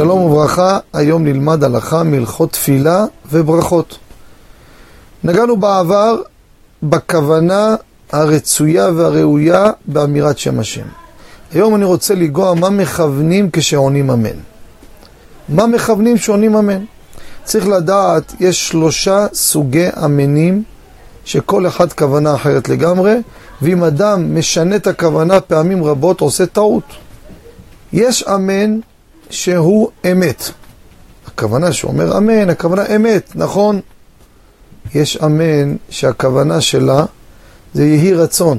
שלום וברכה, היום נלמד הלכה מהלכות תפילה וברכות. נגענו בעבר בכוונה הרצויה והראויה באמירת שם השם. היום אני רוצה לגוע מה מכוונים כשעונים אמן. מה מכוונים שעונים אמן? צריך לדעת, יש שלושה סוגי אמנים שכל אחד כוונה אחרת לגמרי, ואם אדם משנה את הכוונה פעמים רבות עושה טעות. יש אמן שהוא אמת. הכוונה שאומר אמן, הכוונה אמת, נכון? יש אמן שהכוונה שלה זה יהי רצון.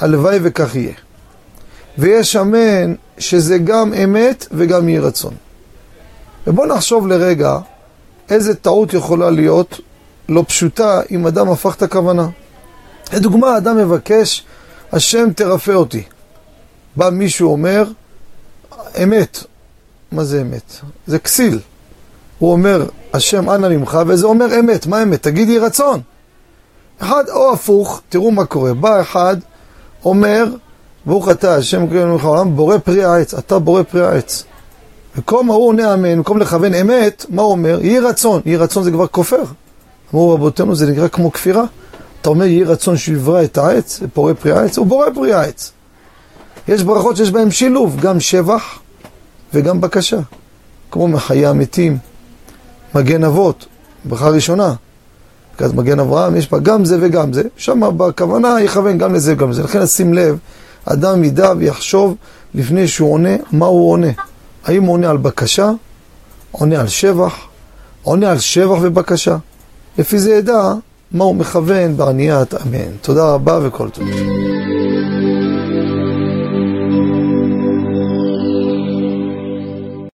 הלוואי וכך יהיה. ויש אמן שזה גם אמת וגם יהי רצון. ובואו נחשוב לרגע איזה טעות יכולה להיות לא פשוטה אם אדם הפך את הכוונה. לדוגמה, אדם מבקש, השם תרפא אותי. בא מישהו אומר, אמת. מה זה אמת? זה כסיל. הוא אומר, השם אנא ממך, וזה אומר אמת. מה אמת? תגידי רצון. אחד, או הפוך, תראו מה קורה. בא אחד, אומר, ברוך אתה, השם קוראים לך העולם, בורא פרי העץ. אתה בורא פרי העץ. במקום ההוא עונה אמן, במקום לכוון אמת, מה הוא אומר? יהי רצון. יהי רצון זה כבר כופר. אמרו רבותינו, זה נקרא כמו כפירה. אתה אומר, יהי רצון שיברא את העץ, פורה פרי העץ, הוא בורא פרי העץ. יש ברכות שיש בהן שילוב, גם שבח וגם בקשה. כמו מחיי המתים, מגן אבות, ברכה ראשונה. ברכת מגן אברהם, יש בה גם זה וגם זה. שם בכוונה יכוון גם לזה וגם לזה. לכן שים לב, אדם ידע ויחשוב לפני שהוא עונה, מה הוא עונה. האם הוא עונה על בקשה, עונה על שבח, עונה על שבח ובקשה. לפי זה ידע מה הוא מכוון בעניית אמן. תודה רבה וכל טוב.